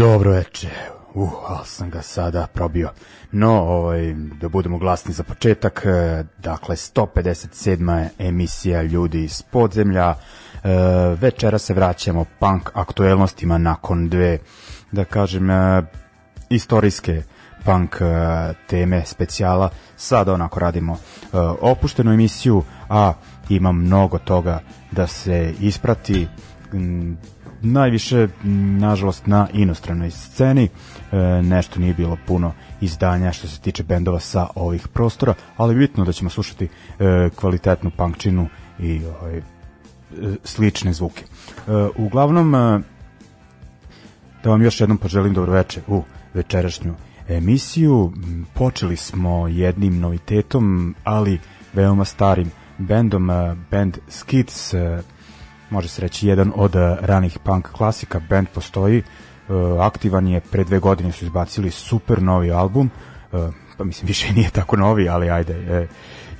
Dobro veče. Uh, ali sam ga sada probio. No, ovaj, da budemo glasni za početak, eh, dakle, 157. emisija Ljudi iz podzemlja. E, eh, večera se vraćamo punk aktuelnostima nakon dve, da kažem, e, istorijske punk e, teme specijala. Sada onako radimo e, opuštenu emisiju, a ima mnogo toga da se isprati. M, mm, najviše, nažalost, na inostranoj sceni. E, nešto nije bilo puno izdanja što se tiče bendova sa ovih prostora, ali bitno da ćemo slušati e, kvalitetnu punkčinu i ovaj, e, slične zvuke. E, uglavnom, e, da vam još jednom poželim dobro veče u večerašnju emisiju. Počeli smo jednim novitetom, ali veoma starim bendom, e, band Skids, Skids, e, može se reći jedan od eh, ranih punk klasika, band postoji, eh, aktivan je, pre dve godine su izbacili super novi album, eh, pa mislim više nije tako novi, ali ajde,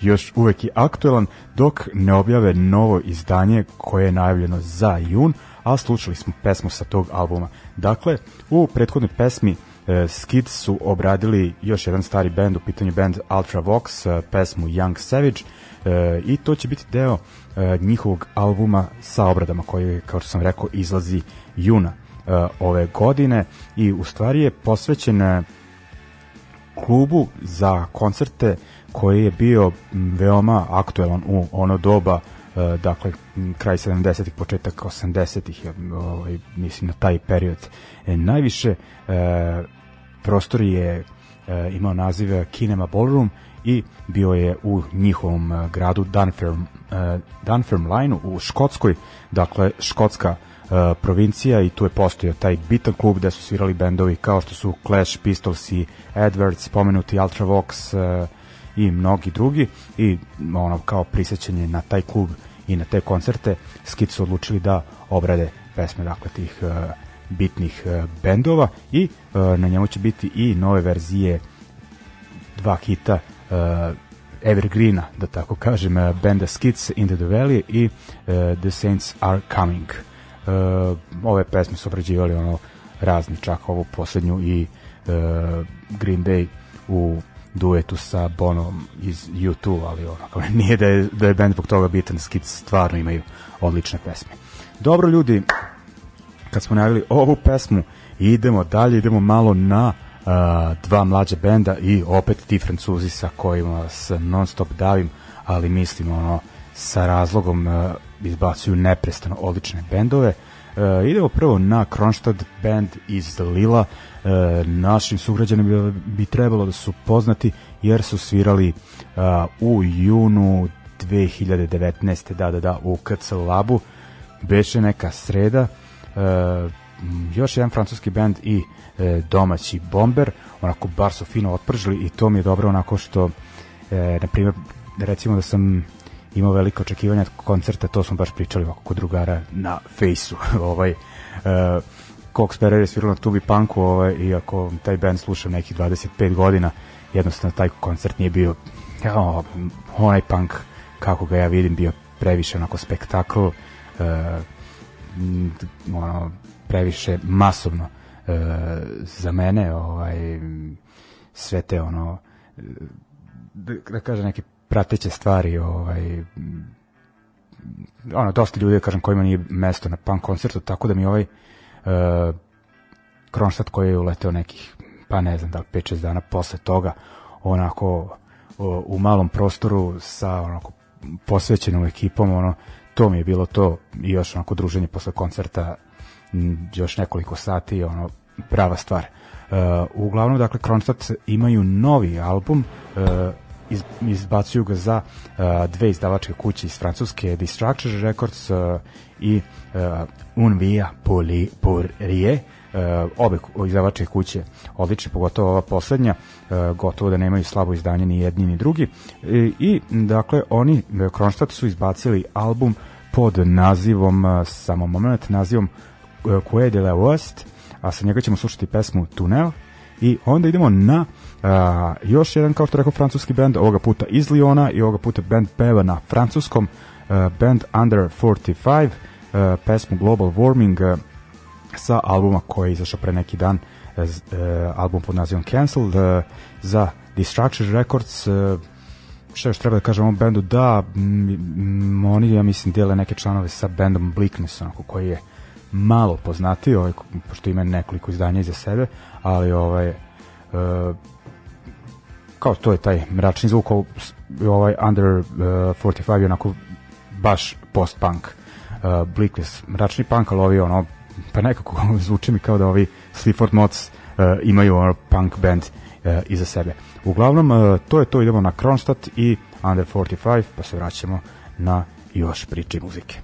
još uvek je aktuelan, dok ne objave novo izdanje koje je najavljeno za jun, a slušali smo pesmu sa tog albuma. Dakle, u prethodnoj pesmi Skids su obradili još jedan stari band, u pitanju band Ultravox, pesmu Young Savage, i to će biti deo E, njihovog albuma sa obradama koji, kao što sam rekao, izlazi juna e, ove godine i u stvari je posvećen e, klubu za koncerte koji je bio veoma aktuelan u ono doba dakle kraj 70-ih, početak 80-ih, ovaj, mislim na taj period. E, najviše e, prostor je imao naziv Kinema Ballroom i bio je u njihovom gradu Dunfermline Eh, Dunferm Line u Škotskoj, dakle škotska Uh, provincija i tu je postojao taj bitan klub gde su svirali bendovi kao što su Clash, Pistols i Edwards, spomenuti Ultravox uh, i mnogi drugi i ono kao prisećanje na taj klub i na te koncerte Skid su odlučili da obrade pesme dakle tih uh, bitnih bendova i na njemu će biti i nove verzije dva hita Evergreena, da tako kažem, eh, benda Skits, Into the Valley i eh, The Saints Are Coming. Eh, ove pesme su obrađivali ono razni, čak ovu poslednju i Green Day u duetu sa Bonom iz U2, ali onako nije da je, da je band zbog toga bitan, Skits stvarno imaju odlične pesme. Dobro ljudi, kad smo najavili ovu pesmu, idemo dalje, idemo malo na uh, dva mlađa benda i opet ti francuzi sa kojima se non stop davim, ali mislim ono sa razlogom e, izbacuju neprestano odlične bendove. Uh, idemo prvo na Kronstadt band iz Lila. Uh, našim sugrađanima bi, bi trebalo da su poznati jer su svirali uh, u junu 2019. da da da u KC Labu. Beše neka sreda. Uh, još jedan francuski band i e, domaći Bomber, onako bar su fino otpržili i to mi je dobro onako što e, na primjer recimo da sam imao velike očekivanja koncerta, to smo baš pričali ovako kod drugara na fejsu, ovaj e, Cox Perrer je svirao na Tubi Punku ovaj, i taj band slušam nekih 25 godina, jednostavno taj koncert nije bio o, onaj punk kako ga ja vidim bio previše onako spektakl e, ono, previše masovno e, za mene ovaj sve te ono da, da kažem neke prateće stvari ovaj ono dosta ljudi da kažem kojima nije mesto na punk koncertu tako da mi ovaj e, Kronštat koji je uleteo nekih pa ne znam da 5-6 dana posle toga onako o, u malom prostoru sa onako posvećenom ekipom ono to mi je bilo to i još onako druženje posle koncerta još nekoliko sati, ono, prava stvar. Uh, uglavnom, dakle, Kronstadt imaju novi album, uh, iz, izbacuju ga za uh, dve izdavačke kuće iz Francuske, Distraction Records uh, i uh, Un Via Poli, Porie, uh, obe izdavačke kuće odlične, pogotovo ova poslednja, uh, gotovo da nemaju slabo izdanje ni jedni ni drugi. I, i dakle, oni, Kronstadt, su izbacili album pod nazivom, samo moment, nazivom Cue de la Ost, a sa njega ćemo slušati pesmu Tunel i onda idemo na a, eh, još jedan, kao što rekao, francuski band, ovoga puta iz Liona i ovoga puta band peva na francuskom, a, eh, band Under 45, a, eh, pesmu Global Warming sa albuma koji je izašao pre neki dan, album pod nazivom Cancelled za Distraction Records, šta još treba da kažem ovom bendu, da, m, m, oni, ja mislim, dele neke članove sa bendom Bleakness, onako, koji je malo poznatiji, ovaj, pošto ima nekoliko izdanja iza sebe, ali ovaj, e, kao to je taj mračni zvuk, ovaj Under uh, e, 45 je onako baš post-punk, uh, Bleakless, mračni punk, ali ovi ono, pa nekako zvuči mi kao da ovi Sleaford Mods uh, imaju ono punk band uh, iza sebe. Uglavnom, uh, to je to, idemo na Kronstadt i Under 45, pa se vraćamo na još priči muzike.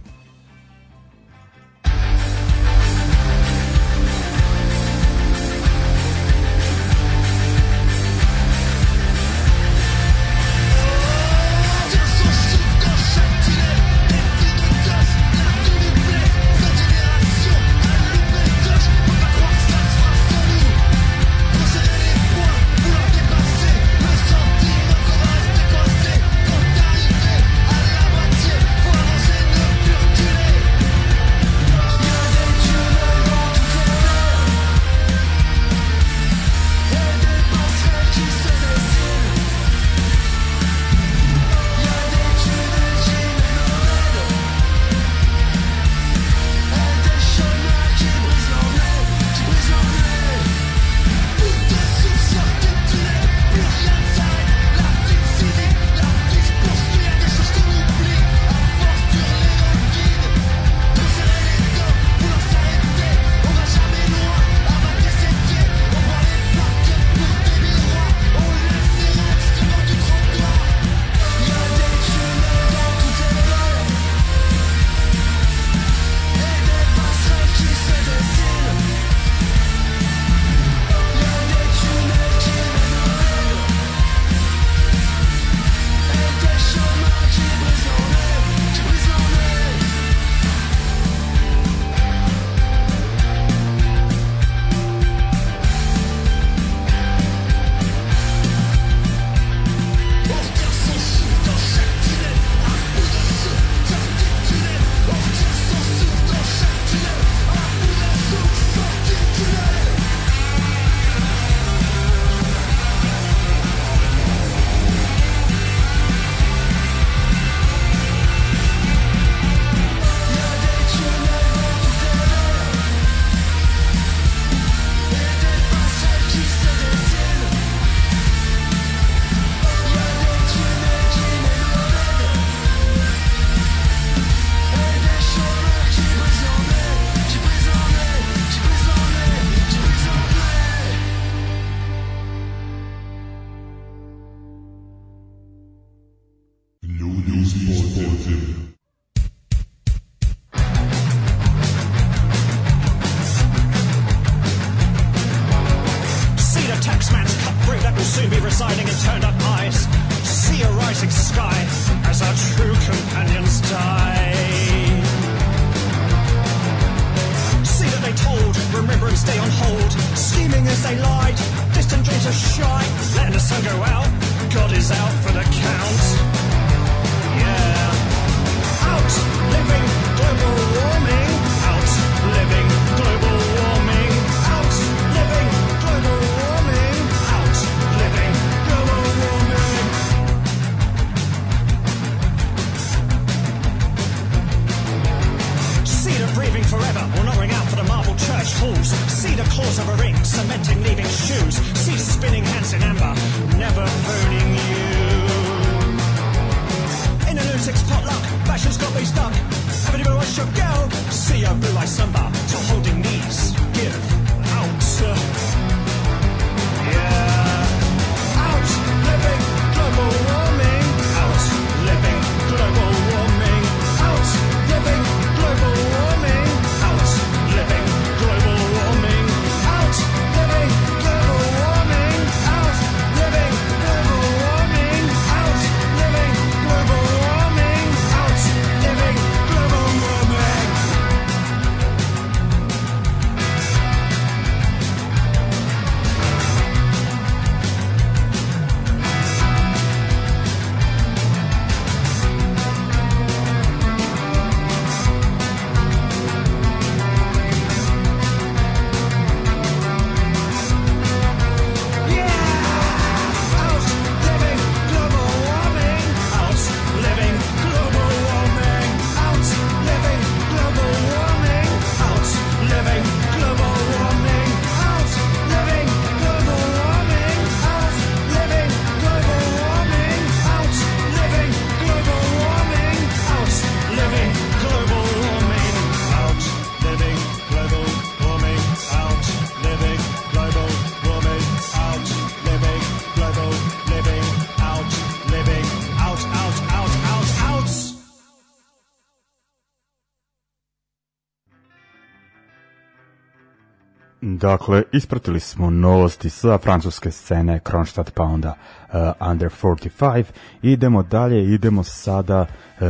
Dakle, ispratili smo novosti sa francuske scene Kronstadt pa onda uh, Under 45. Idemo dalje, idemo sada uh,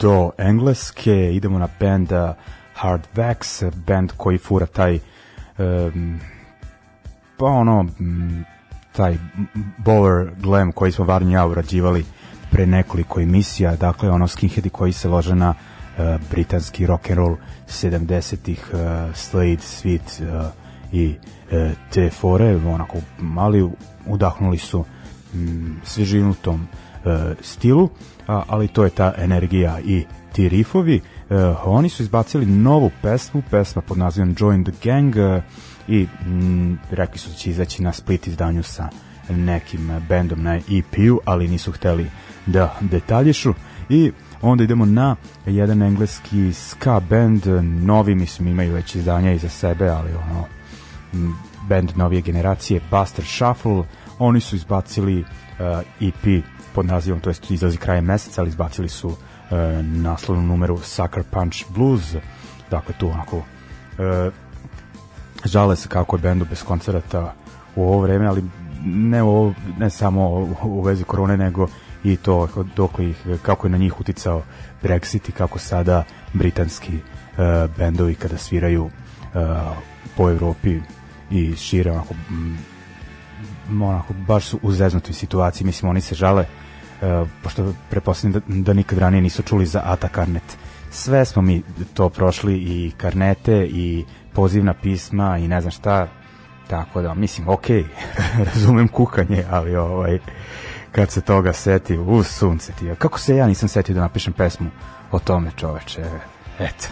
do engleske, idemo na band uh, Hard Vax, band koji fura taj um, pa ono mm, taj Bower Glam koji smo varnja ja urađivali pre nekoliko emisija, dakle ono skinheadi koji se lože na uh, britanski rock and roll 70-ih uh, Slade, Sweet, uh, i e, te fore, onako, mali udahnuli su mm, svižinutom e, stilu, a, ali to je ta energija i ti rifovi. E, oni su izbacili novu pesmu, pesma pod nazivom Join the Gang e, i mm, rekli su da će izaći na split izdanju sa nekim bendom na EP-u, ali nisu hteli da detaljišu i onda idemo na jedan engleski ska band, novi mislim imaju već izdanja iza sebe, ali ono bend novije generacije Buster Shuffle. Oni su izbacili uh, EP pod nazivom, to jest izlazi krajem meseca, ali izbacili su uh, naslovnu numeru Sucker Punch Blues. Dakle, tu onako uh, žale se kako je bendu bez koncerata u ovo vreme, ali ne, ovo, ne samo u vezi korone, nego i to dok ih, kako je na njih uticao Brexit i kako sada britanski uh, bendovi kada sviraju uh, po Evropi i šire onako m, mm, onako baš su u zeznutoj situaciji mislim oni se žale uh, pošto prepostavljam da, da nikad ranije nisu čuli za Ata Karnet sve smo mi to prošli i karnete i pozivna pisma i ne znam šta tako da mislim ok razumem kukanje ali ovaj kad se toga seti u sunce ti kako se ja nisam setio da napišem pesmu o tome čoveče eto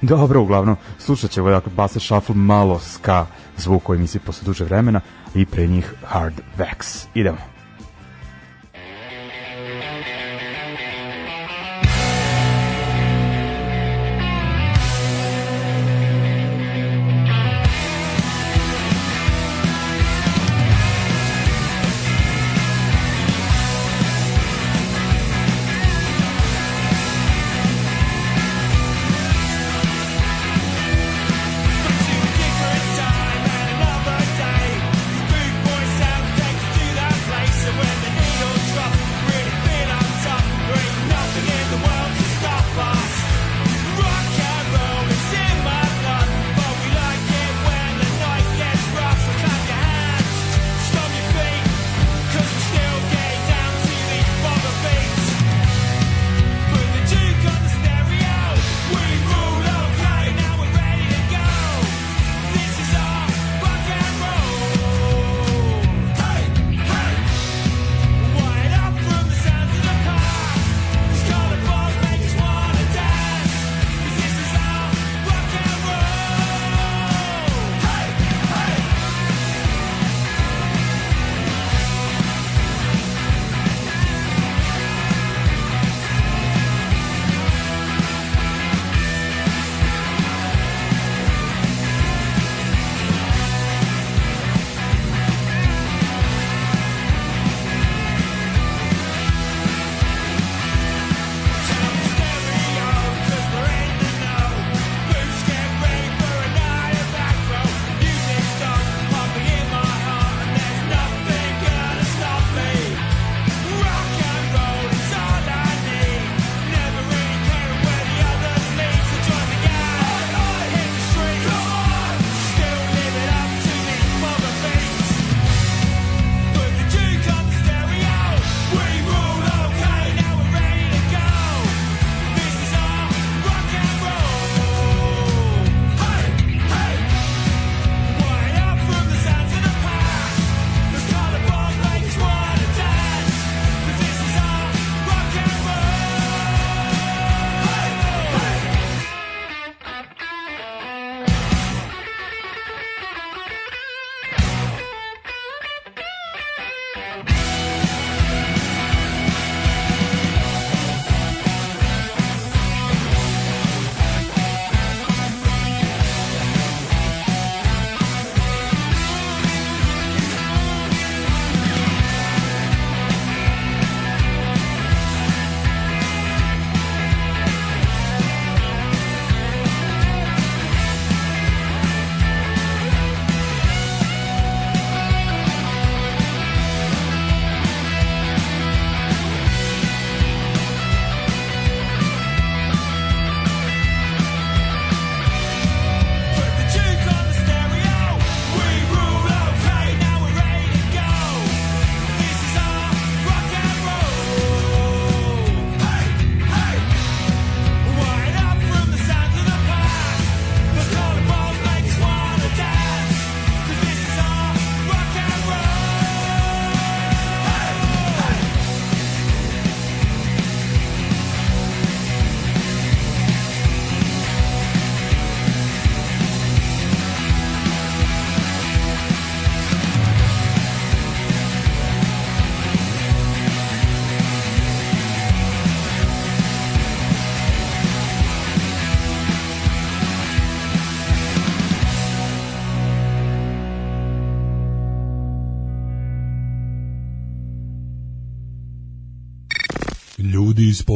dobro uglavnom slušat ćemo dakle Basa Shuffle malo ska uh, zvuka u emisiji posle duže vremena i pre njih Hard Vax. Idemo.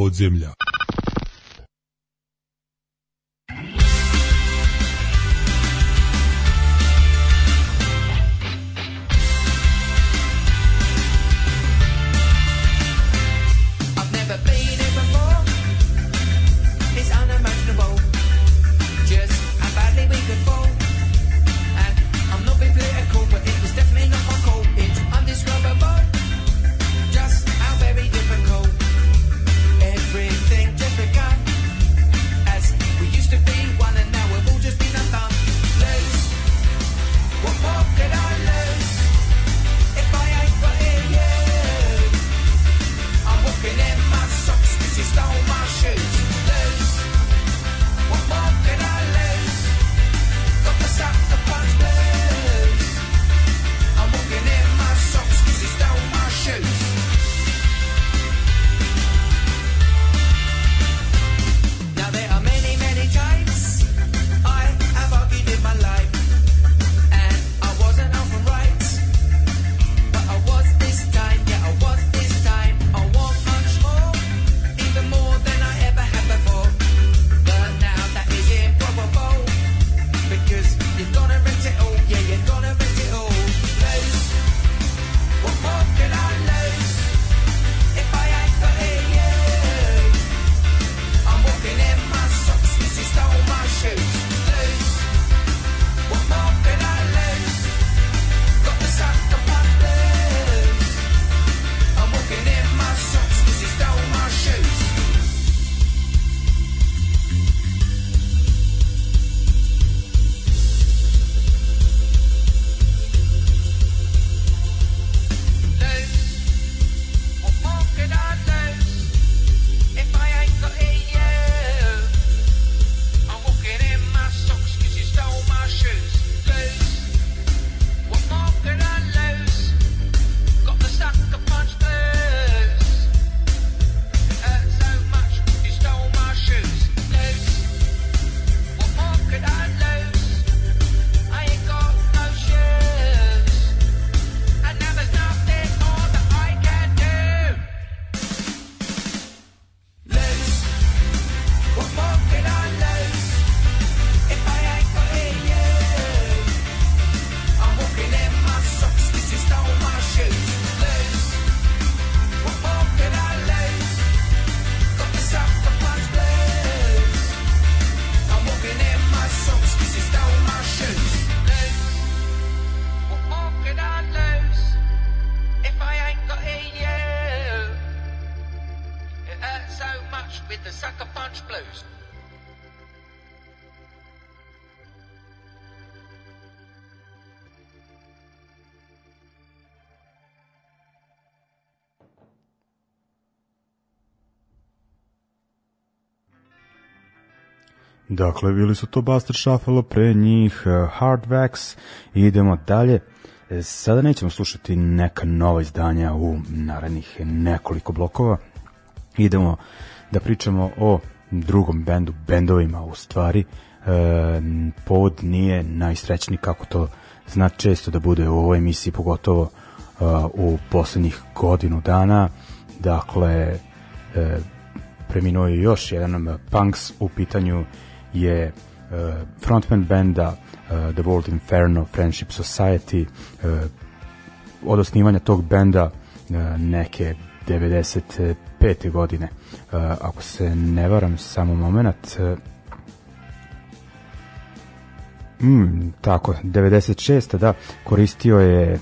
podzemlja. Dakle, bili su to Buster Shuffle, pre njih eh, Hard Wax, idemo dalje. Eh, sada nećemo slušati neka nova izdanja u narednih nekoliko blokova. Idemo da pričamo o drugom bendu, bendovima u stvari. E, povod nije najsrećniji kako to zna često da bude u ovoj emisiji, pogotovo e, u poslednjih godinu dana. Dakle, e, preminuo je još jedan Punks u pitanju je e, frontman benda e, The World Inferno Friendship Society e, od osnivanja tog benda neke 95. godine ako se ne varam samo moment mm, tako 96. da koristio je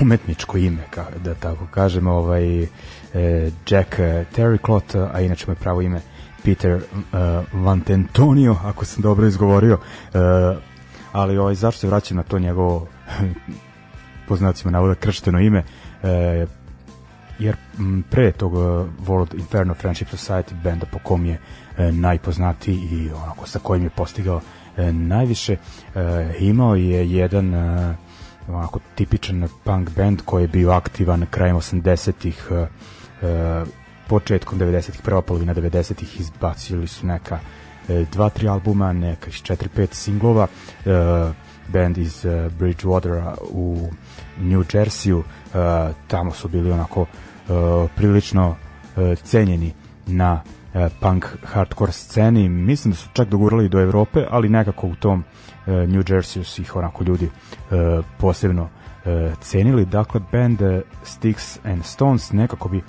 umetničko ime da tako kažem ovaj Jack Terryclot a inače mu pravo ime Peter uh, Vantentonio, ako sam dobro izgovorio, uh, ali ovaj, zašto se vraćam na to njegovo po znacima navoda kršteno ime, uh, jer m, pre tog uh, World Inferno Friendship Society benda po kom je uh, najpoznatiji i onako sa kojim je postigao uh, najviše, uh, imao je jedan uh, onako tipičan punk band koji je bio aktivan krajem 80-ih uh, početkom 90-ih, prva polovina 90-ih izbacili su neka e, dva, tri albuma, neka iz četiri, pet singlova. E, band iz e, Bridgewatera u New Jerseyu, e, tamo su bili onako e, prilično e, cenjeni na e, punk hardcore sceni. Mislim da su čak dogurali do Evrope, ali nekako u tom e, New Jerseyu su ih onako ljudi e, posebno e, cenili. Dakle, band e, Sticks and Stones nekako bi e,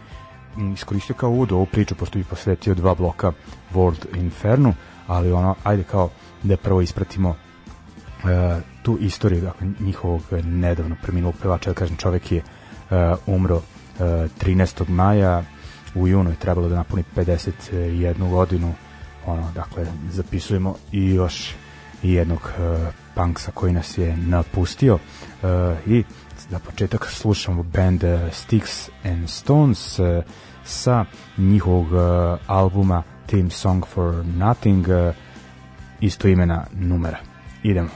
iskoristio kao uvod ovu priču, pošto bi posvetio dva bloka World Infernu, ali ono, ajde kao da prvo ispratimo e, tu istoriju dakle, njihovog nedavno preminulog pevača, da kažem, čovek je e, umro e, 13. maja, u junu je trebalo da napuni 51 godinu, ono, dakle, zapisujemo i još jednog e, punksa koji nas je napustio e, i Za početak slušamo band eh, Sticks and Stones eh, sa njihovog eh, albuma Theme Song for Nothing isto imena numera. Idemo.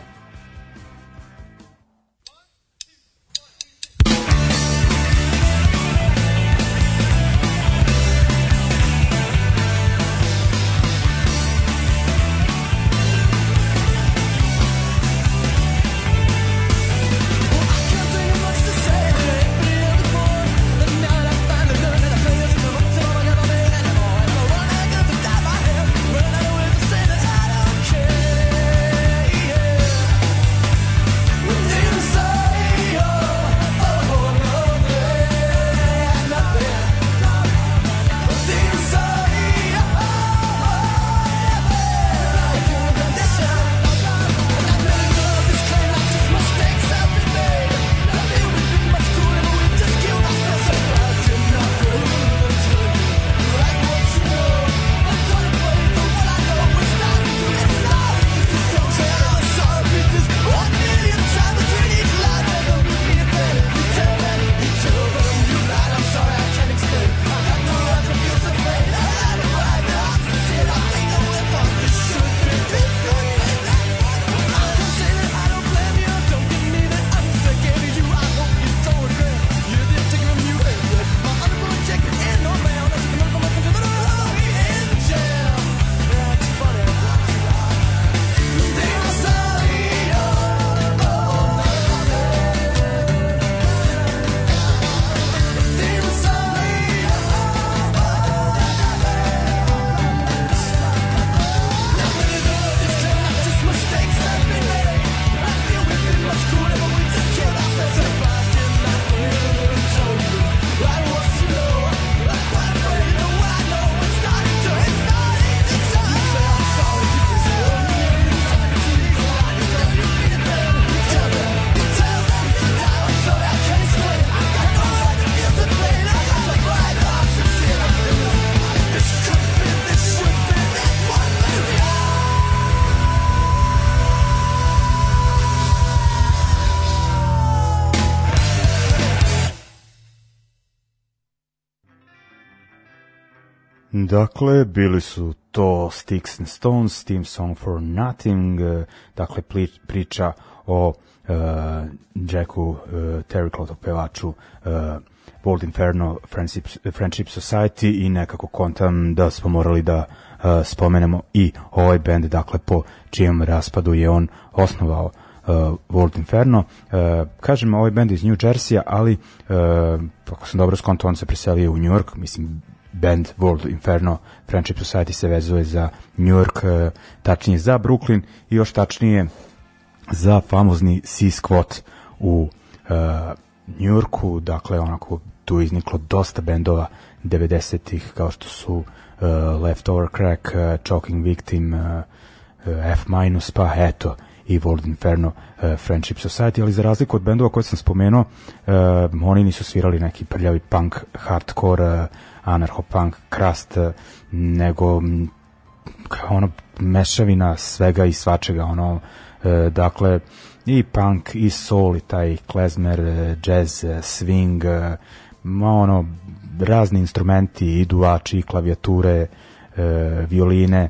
Dakle, bili su to Sticks and Stones, Team Song for Nothing, e, dakle priča o uh, Jacku uh, e, Terryclotov pevaču uh, Bold Inferno Friendship, Friendship Society i nekako kontam da smo morali da uh, spomenemo i ovaj bend, dakle po čijem raspadu je on osnovao uh, World Inferno. Uh, kažem, ovaj bend iz New Jersey, ali uh, ako sam dobro skonto, on se preselio u New York, mislim, band World Inferno Friendship Society se vezuje za New York, e, tačnije za Brooklyn i još tačnije za famozni Sea Squat u uh, New Yorku, dakle onako tu izniklo dosta bendova 90-ih kao što su uh, Leftover Crack, uh, Choking Victim, uh, F-, pa eto i World Inferno uh, Friendship Society, ali za razliku od bendova koje sam spomenuo, uh, oni nisu svirali neki prljavi punk, hardcore, uh, anarchopunk krast, eh, nego mm, kao ono mešavina svega i svačega, ono, e, dakle, i punk, i soul, i taj klezmer, eh, jazz, swing, e, ono, razni instrumenti, i duvači, i klavijature, e, violine, e,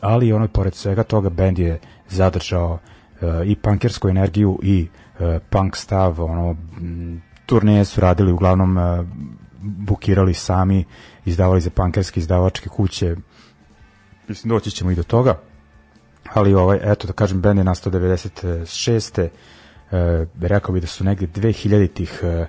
ali ono, pored svega toga, bend je zadržao e, i punkersku energiju i e, punk stav, ono, mm, turneje su radili uglavnom e, bukirali sami, izdavali za pankerske izdavačke kuće. Mislim, doći ćemo i do toga. Ali, ovaj, eto, da kažem, band je nastao 96. E, rekao bih da su negde 2000-ih e,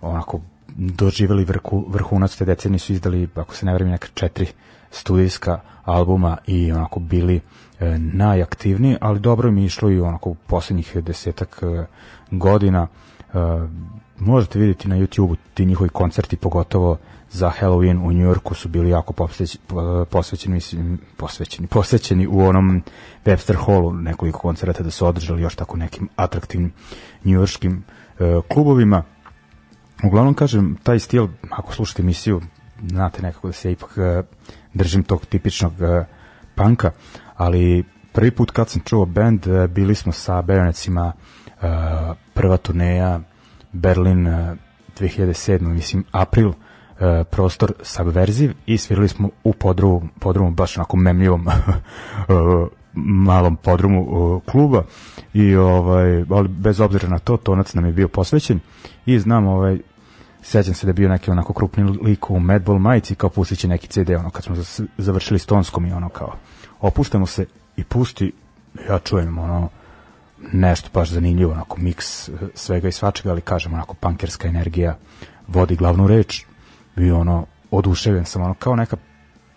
onako doživjeli vrhu, vrhunac te decenije su izdali, ako se ne vremi, neka četiri studijska albuma i onako bili e, najaktivniji, ali dobro im je išlo i onako u poslednjih desetak e, godina e, možete vidjeti na YouTube-u ti njihovi koncerti, pogotovo za Halloween u Njujorku su bili jako posvećeni, mislim, posvećeni, posvećeni u onom Webster Hallu nekoliko koncerta da su održali još tako nekim atraktivnim njujorskim e, klubovima. Uglavnom kažem, taj stil, ako slušate emisiju, znate nekako da se ipak e, držim tog tipičnog e, panka, ali prvi put kad sam čuo band, e, bili smo sa Beronecima e, prva turneja Berlin 2007. Eh, mislim april eh, prostor subverziv i svirali smo u podrumu, podrumu baš onako memljivom eh, malom podrumu kluba i ovaj ali bez obzira na to tonac nam je bio posvećen i znam ovaj sećam se da je bio neki onako krupni lik u Madball majici kao pustiće neki CD ono kad smo završili s Tonskom i ono kao opuštamo se i pusti ja čujem ono nešto baš zanimljivo, onako miks eh, svega i svačega, ali kažem, onako pankerska energija vodi glavnu reč i ono, oduševljen sam, ono, kao neka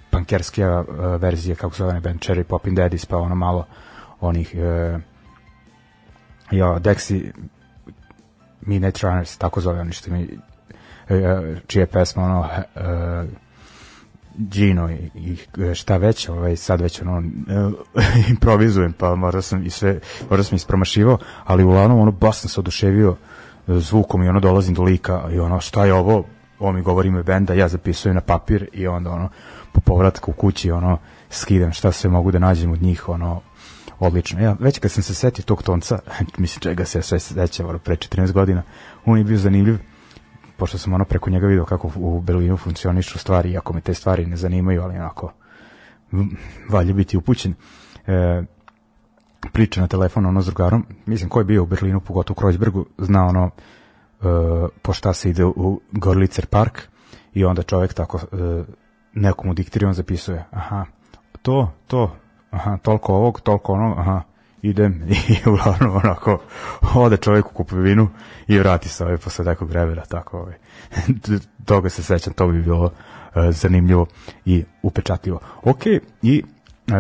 pankerskija uh, eh, verzija, kako se zove band Cherry Poppin' Daddies, pa ono malo onih uh, eh, jo, Dexy Midnight Runners, tako zove oni što mi uh, čija pesma ono uh, Gino i, i e, šta već, ovaj, sad već ono, e, improvizujem, pa možda sam i sve, možda sam ispromašivao, ali uglavnom ono, baš sam se oduševio e, zvukom i ono, dolazim do lika i ono, šta je ovo, ovo mi govori ime benda, ja zapisujem na papir i onda ono, po povratku u kući, ono, skidam šta sve mogu da nađem od njih, ono, odlično. Ja, već kad sam se setio tog tonca, mislim čega se ja sve sećam, pre 14 godina, on je bio zanimljiv, pošto sam ono preko njega video kako u Berlinu funkcionišu stvari, iako me te stvari ne zanimaju, ali onako valje biti upućen. E, priča na telefonu ono s drugarom, mislim ko je bio u Berlinu, pogotovo u Kreuzbergu, zna ono e, po šta se ide u Gorlicer park i onda čovek tako e, nekomu diktiri on zapisuje, aha, to, to, aha, toliko ovog, toliko onog, aha, idem i uglavnom onako ode čovjek u kupovinu i vrati se ovaj posle nekog vremena tako ovaj. toga se sećam to bi bilo e, zanimljivo i upečatljivo ok i e,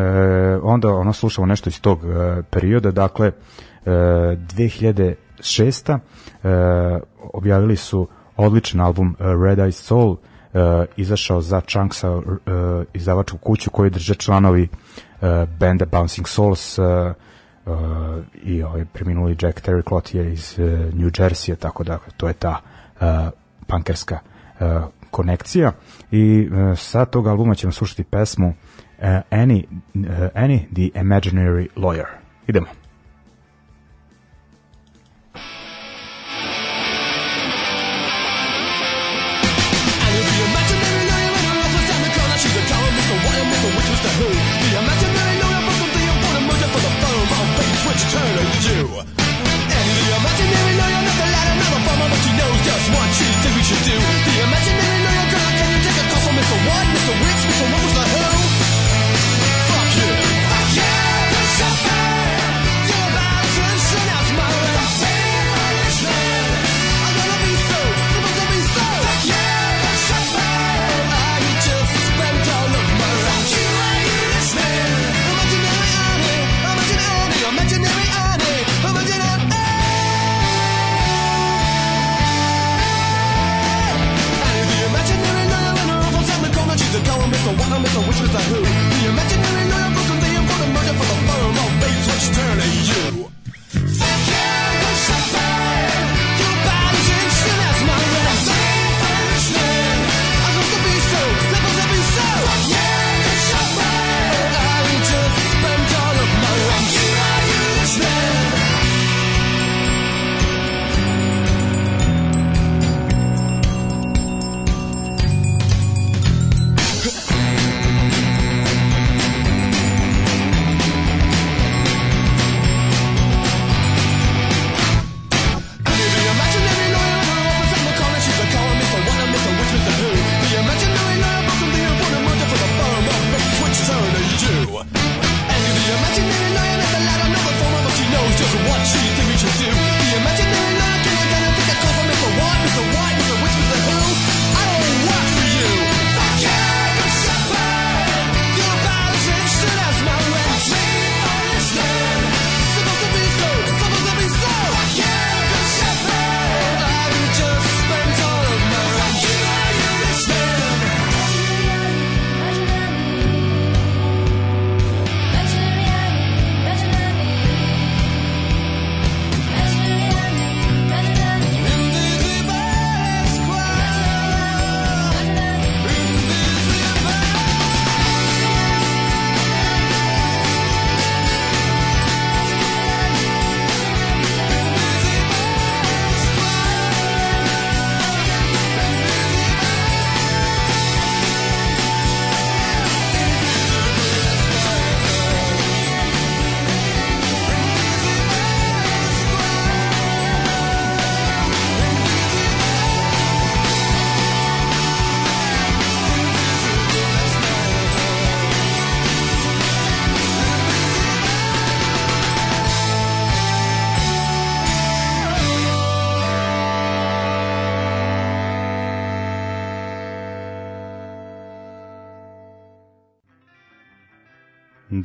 onda ono slušamo nešto iz tog e, perioda dakle e, 2006 e, objavili su odličan album e, Red Eye Soul e, izašao za Chunksa e, izdavačku kuću koju drže članovi e, benda Bouncing Souls e, uh, i ovaj preminuli Jack Terry Clot iz uh, New Jersey, tako da dakle, to je ta uh, pankerska uh, konekcija i uh, sa tog albuma ćemo slušati pesmu uh, Any uh, Annie the Imaginary Lawyer. Idemo.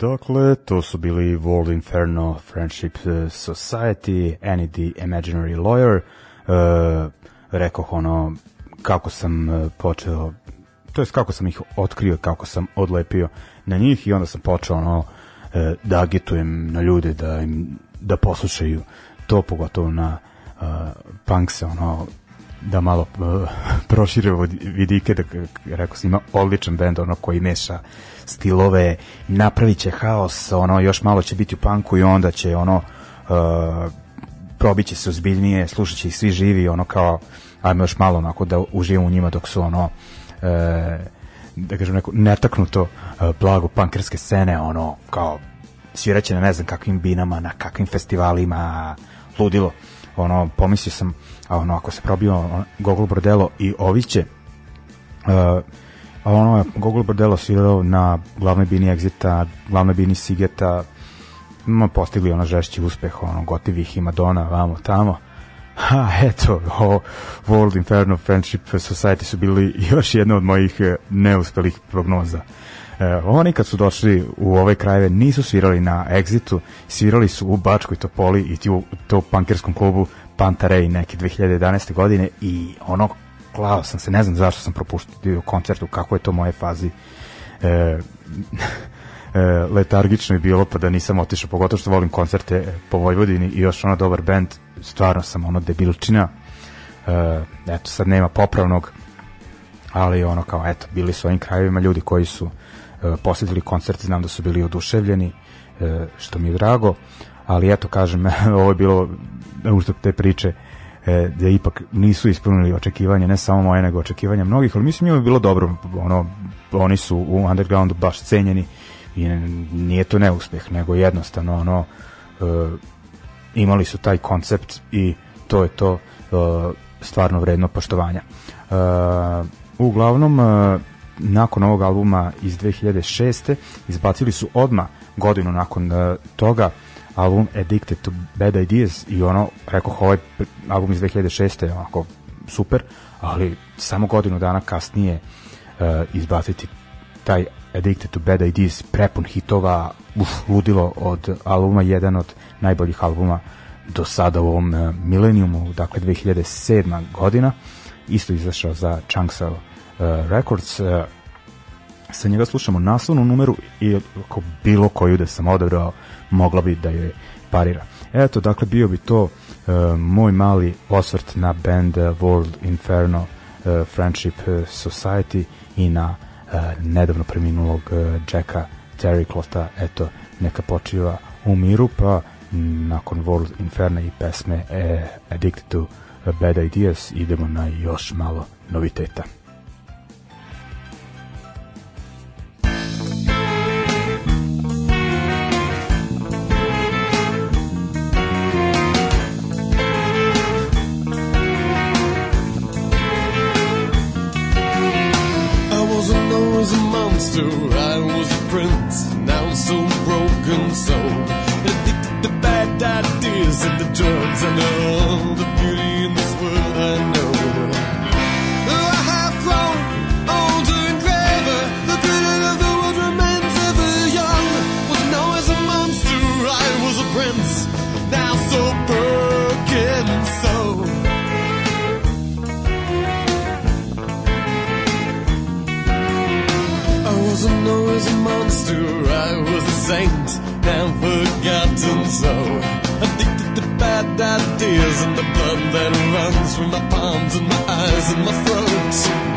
Dakle, to su bili World Inferno, Friendship eh, Society, Annie the Imaginary Lawyer, e, eh, rekao ono kako sam eh, počeo, to jest kako sam ih otkrio, kako sam odlepio na njih i onda sam počeo ono da agitujem na ljude da im da poslušaju to pogotovo na uh, punk se ono da malo uh, prošire vidike da rekao sam ima odličan bend ono koji meša stilove napraviće haos ono još malo će biti u panku i onda će ono uh, e, probiće se ozbiljnije slušaće ih svi živi ono kao ajmo još malo onako da uživam u njima dok su ono uh, da kažem neko netaknuto uh, blago pankerske scene ono kao sviraće na ne znam kakvim binama na kakvim festivalima ludilo ono pomislio sam a ono ako se probio Gogol Bordelo i Oviće uh, a ono je Gogol Bordello svirao na glavnoj bini Exita, glavnoj bini Sigeta, ima postigli ono žešći uspeh, ono gotivih i Madonna, vamo, tamo. Ha, eto, o, World Inferno Friendship Society su bili još jedna od mojih e, neuspelih prognoza. E, oni kad su došli u ove krajeve nisu svirali na Exitu, svirali su u Bačkoj Topoli i ti u to punkerskom klubu Pantarej neke 2011. godine i ono, klao sam se, ne znam zašto sam propuštio koncert, u kako je to moje fazi e, e, letargično je bilo, pa da nisam otišao, pogotovo što volim koncerte e, po Vojvodini i još ono dobar band, stvarno sam ono debilčina, e, eto sad nema popravnog, ali ono kao, eto, bili su ovim krajevima ljudi koji su e, posetili koncert, znam da su bili oduševljeni, e, što mi je drago, ali eto kažem, ovo je bilo Da uzrok te priče e, da ipak nisu ispunili očekivanja, ne samo moje, nego očekivanja mnogih, ali mislim njima da je bilo dobro, ono, oni su u undergroundu baš cenjeni i nije to neuspeh, nego jednostavno, ono, e, imali su taj koncept i to je to e, stvarno vredno poštovanja. E, uglavnom, e, nakon ovog albuma iz 2006. izbacili su odma godinu nakon e, toga album Addicted to Bad Ideas i ono, rekao, ovaj album iz 2006. je onako super, ali samo godinu dana kasnije uh, izbaciti taj Addicted to Bad Ideas prepun hitova, uf, ludilo od albuma, jedan od najboljih albuma do sada u ovom uh, milenijumu, dakle 2007. godina, isto izašao za Chunksal uh, eh, Records, uh, sa njega slušamo naslovnu numeru i ako bilo koju da sam odabrao mogla bi da je parira. Eto, dakle, bio bi to uh, moj mali osvrt na band e, World Inferno uh, Friendship Society i na uh, nedavno preminulog uh, Jacka Clotha Eto, neka počiva u miru, pa nakon World Inferno i pesme eh, Addicted to Bad Ideas idemo na još malo noviteta. so addicted to bad ideas and the blood that runs from my palms and my eyes and my throat.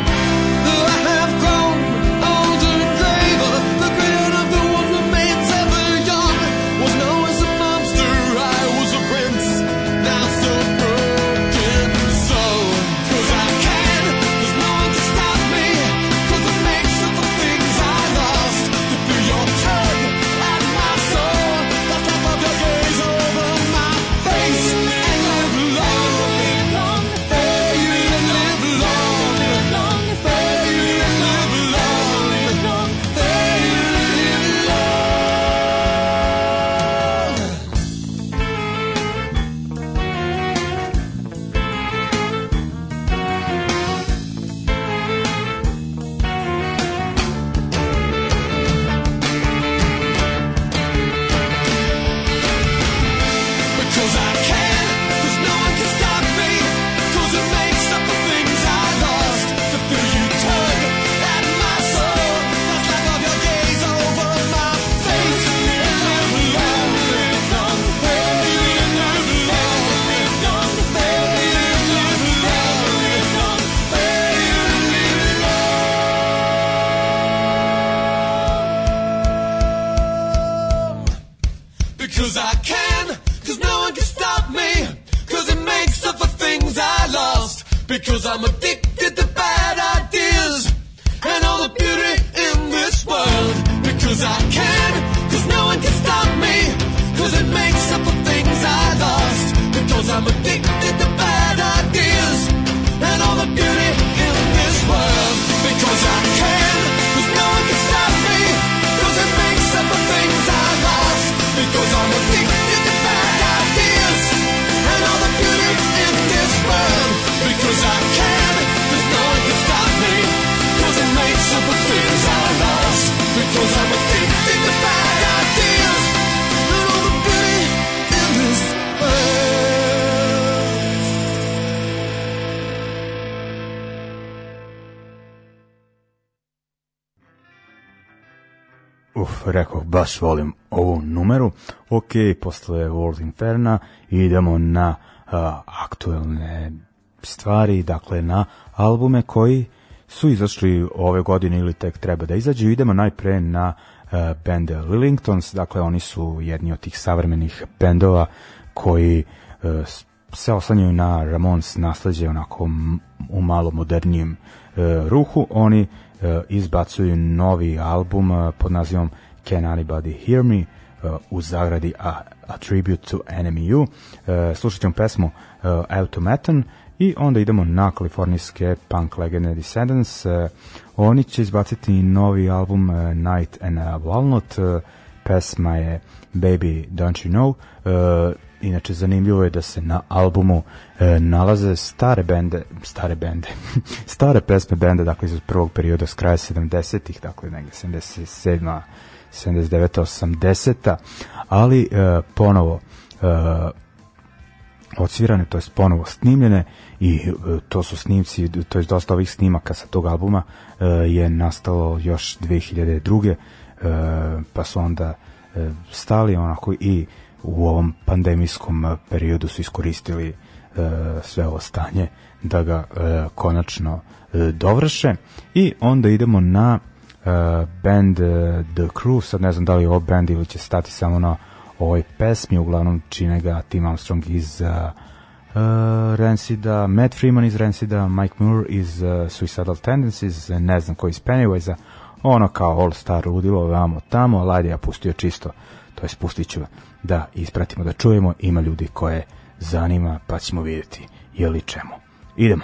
volim ovu numeru. Ok, posle World Inferna idemo na uh, aktuelne stvari, dakle na albume koji su izašli ove godine ili tek treba da izađu. Idemo najpre na uh, bende Lillingtons, dakle oni su jedni od tih savremenih bendova koji uh, se oslanjaju na Ramones nasledđe onako u malo modernijem uh, ruhu. Oni izbacuju novi album pod nazivom Can Anybody Hear Me uh, u zagradi A, A Tribute to NMU. Uh, slušat ćemo pesmu uh, Automaton i onda idemo na kalifornijske punk legende Descendants. Uh, oni će izbaciti novi album uh, Night and a Walnut. Uh, pesma je Baby Don't You Know. Uh, inače zanimljivo je da se na albumu e, nalaze stare bende, stare bende, stare pesme bende, dakle iz prvog perioda s kraja 70-ih, dakle negde 77 79. 80. Ali e, ponovo e, odsvirane, to je ponovo snimljene i e, to su snimci, to je dosta ovih snimaka sa tog albuma e, je nastalo još 2002. E, pa su onda e, stali onako i u ovom pandemijskom periodu su iskoristili e, sve ovo stanje da ga e, konačno e, dovrše i onda idemo na uh, band uh, The Crew, sad ne znam da li je ovo band ili će stati samo na ovoj pesmi, uglavnom čine ga Tim Armstrong iz uh, uh, Rancida, Matt Freeman iz Rancida, Mike Moore iz uh, Suicidal Tendencies, ne znam koji iz Pennywise-a, ono kao All Star ludilo vamo tamo, ali ja pustio čisto, to je spustit ću da ispratimo, da čujemo, ima ljudi koje zanima, pa ćemo videti je li čemu. Idemo.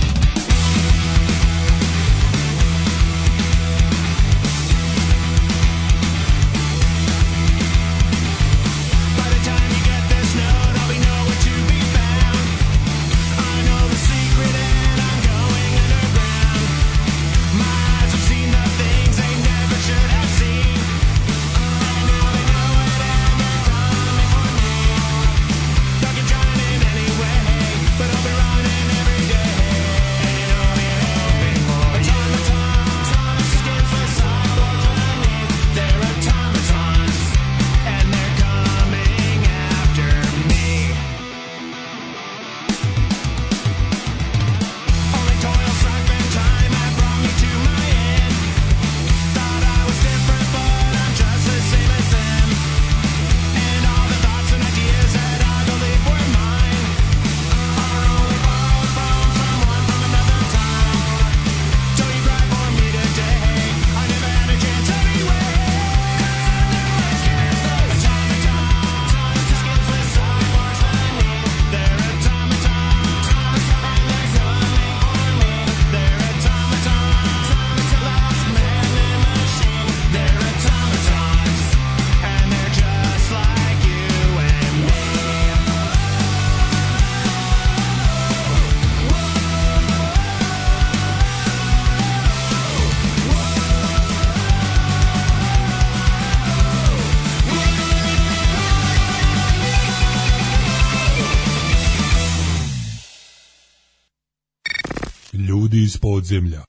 земля.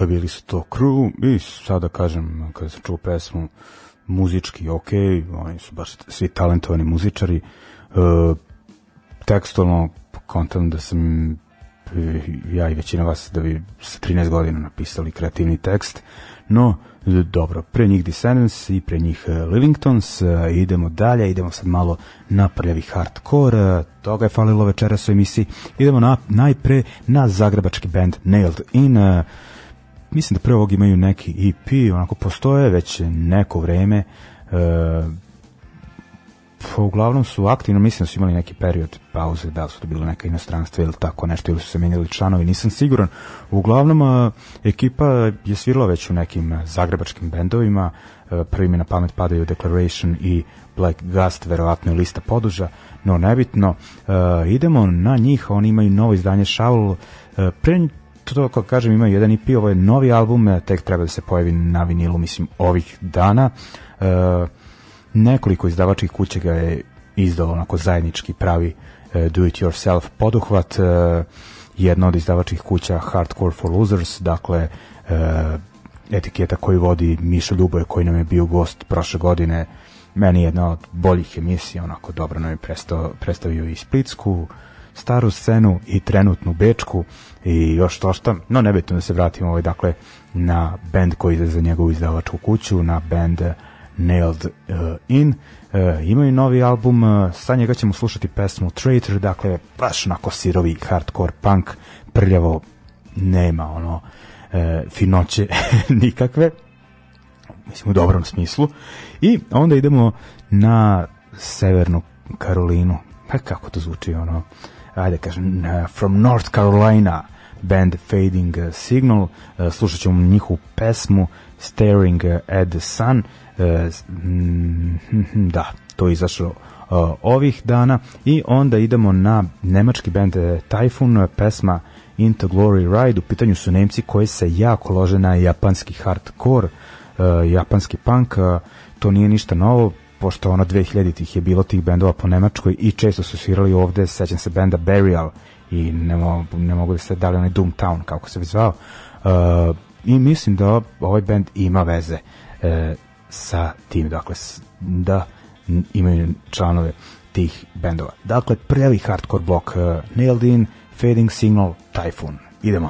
Dakle, bili su to crew i sada kažem, kada sam čuo pesmu, muzički ok, oni su baš svi talentovani muzičari, e, tekstualno kontam da sam e, ja i većina vas da bi sa 13 godina napisali kreativni tekst, no dobro, pre njih Descendants i pre njih e, Livingtons, e, idemo dalje, idemo sad malo na prljavi hardcore, toga je falilo večeras u emisiji, idemo na, najpre na zagrebački band Nailed In, mislim da prvog imaju neki EP, onako postoje već neko vreme, e, pa uglavnom su aktivno, mislim da su imali neki period pauze, da su to bilo neka inostranstva ili tako nešto, ili su se menjali članovi, nisam siguran. Uglavnom, a, e, ekipa je svirala već u nekim zagrebačkim bendovima, a, e, prvi mi na pamet padaju Declaration i Black Gust, verovatno i Lista Poduža, no nebitno, a, e, idemo na njih, oni imaju novo izdanje Shaul, pre to kako kažem ima jedan EP, ovo je novi album, tek treba da se pojavi na vinilu, mislim, ovih dana. E, nekoliko izdavačkih kuća ga je izdalo onako zajednički pravi e, do it yourself poduhvat. E, jedna od izdavačkih kuća Hardcore for Losers, dakle e, etiketa koju vodi Miša Ljuboje koji nam je bio gost prošle godine meni jedna od boljih emisija onako dobro nam je predstavio i Splitsku staru scenu i trenutnu bečku i još to šta, no nebitno da se vratimo ovaj, dakle, na band koji ide za njegovu izdavačku kuću, na band eh, Nailed uh, In. Uh, imaju novi album, uh, sa njega ćemo slušati pesmu Traitor, dakle, baš onako sirovi hardcore punk, prljavo, nema ono e, finoće nikakve mislim u dobrom smislu i onda idemo na severnu Karolinu pa kako to zvuči ono ajde kažem, from North Carolina band Fading eh, Signal. Eh, slušat ćemo njihovu pesmu Staring at the Sun. Eh, hm, da, to je izašlo ovih dana i onda idemo na nemački band Typhoon pesma Into Glory Ride u pitanju su Nemci koji se jako lože na japanski hardcore japanski punk to nije ništa novo pošto ono 2000-ih je bilo tih bendova po Nemačkoj i često su svirali ovde, sećam se benda Burial i ne, mo, ne mogu da se dali li onaj Doomtown, kako se bi zvao. Uh, I mislim da ovaj bend ima veze uh, sa tim, dakle, da imaju članove tih bendova. Dakle, prvi hardcore blok uh, Nailed In, Fading Signal, Typhoon. Idemo.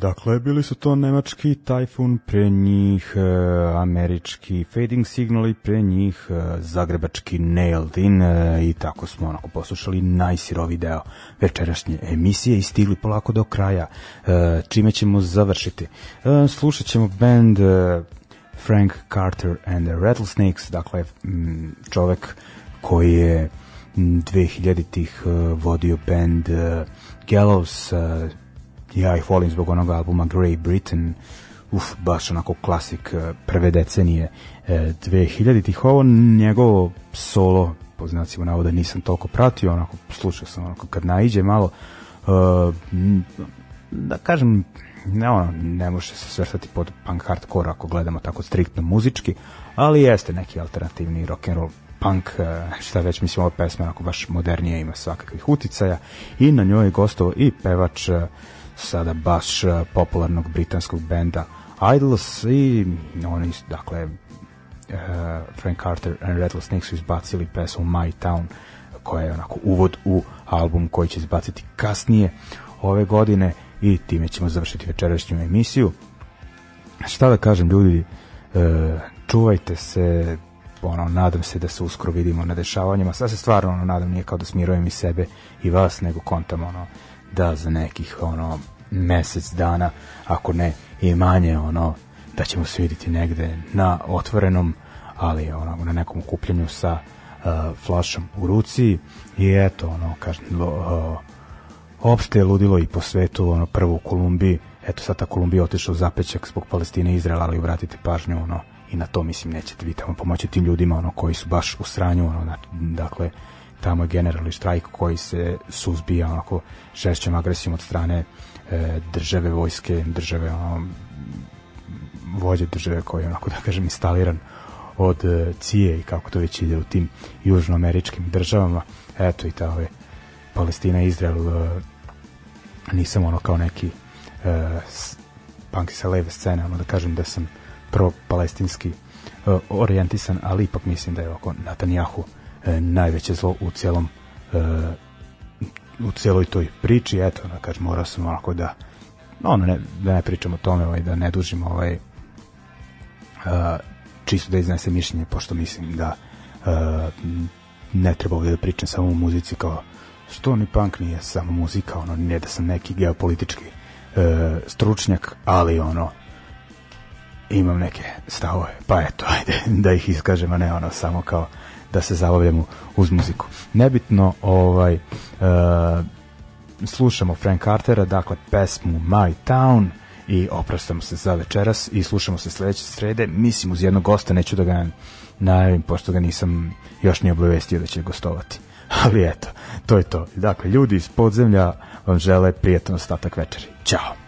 Dakle, bili su to nemački Typhoon, pre njih e, američki Fading Signal i pre njih e, zagrebački Nailed In e, i tako smo onako poslušali najsirovi deo večerašnje emisije i stigli polako do kraja, e, čime ćemo završiti. E, slušat ćemo band e, Frank Carter and the Rattlesnakes, dakle m, čovek koji je 2000-ih vodio band Gallows, ja ih volim zbog onog albuma Grey Britain uf, baš onako klasik eh, prve decenije 2000-ih, eh, ovo njegovo solo, po znacima navoda nisam toliko pratio, onako slušao sam onako kad naiđe malo eh, da kažem ne, ono, ne može se svrstati pod punk hardcore ako gledamo tako striktno muzički, ali jeste neki alternativni rock and roll punk, šta već mislim ova pesma onako baš modernije ima svakakvih uticaja i na njoj je gostovo i pevač sada baš e, popularnog britanskog benda Idols i oni, su, dakle, uh, Frank Carter and Rattlesnake su izbacili pesmu My Town koja je onako uvod u album koji će izbaciti kasnije ove godine i time ćemo završiti večerašnju emisiju šta da kažem ljudi e, čuvajte se ono, nadam se da se uskoro vidimo na dešavanjima, sad se stvarno ono, nadam nije kao da smirujem i sebe i vas, nego kontam ono, da za nekih ono mesec dana, ako ne i manje, ono, da ćemo se videti negde na otvorenom, ali ono, na nekom kupljenju sa uh, flašom u ruci i eto, ono, kažem, uh, opšte je ludilo i po svetu, ono, prvo u Kolumbiji, eto sad ta Kolumbija otišla u zapećak zbog Palestine i Izraela, ali obratite pažnju, ono, i na to, mislim, nećete vi tamo pomoći tim ljudima, ono, koji su baš u sranju, ono, dakle, tamo je generalni štrajk koji se suzbija onako žešćom agresijom od strane e, države vojske, države ono, vođe države koji je onako da kažem instaliran od e, Cije i kako to već ide u tim južnoameričkim državama eto i ta ove Palestina Izrael e, nisam ono kao neki e, punk sa leve scene ono da kažem da sam pro palestinski e, orijentisan ali ipak mislim da je oko Netanyahu e, E, najveće zlo u celom e, u celoj toj priči, eto, na kaže morao sam onako da, ono, ne, da ne pričam o tome, ovaj, da ne dužimo ovaj, e, čisto da iznesem mišljenje, pošto mislim da ne treba ovdje da pričam samo o muzici, kao što ni punk nije samo muzika, ono, ne da sam neki geopolitički stručnjak, ali, ono, imam neke stavove, pa eto, ajde, da ih iskažem, a ne, ono, samo kao uh, da se zabavljamo uz muziku. Nebitno, ovaj, e, slušamo Frank Cartera, dakle pesmu My Town i oprastamo se za večeras i slušamo se sledeće srede. Mislim uz jednog gosta, neću da ga najavim, pošto ga nisam još ni obavestio da će gostovati. Ali eto, to je to. Dakle, ljudi iz podzemlja vam žele prijatan ostatak večeri. Ćao!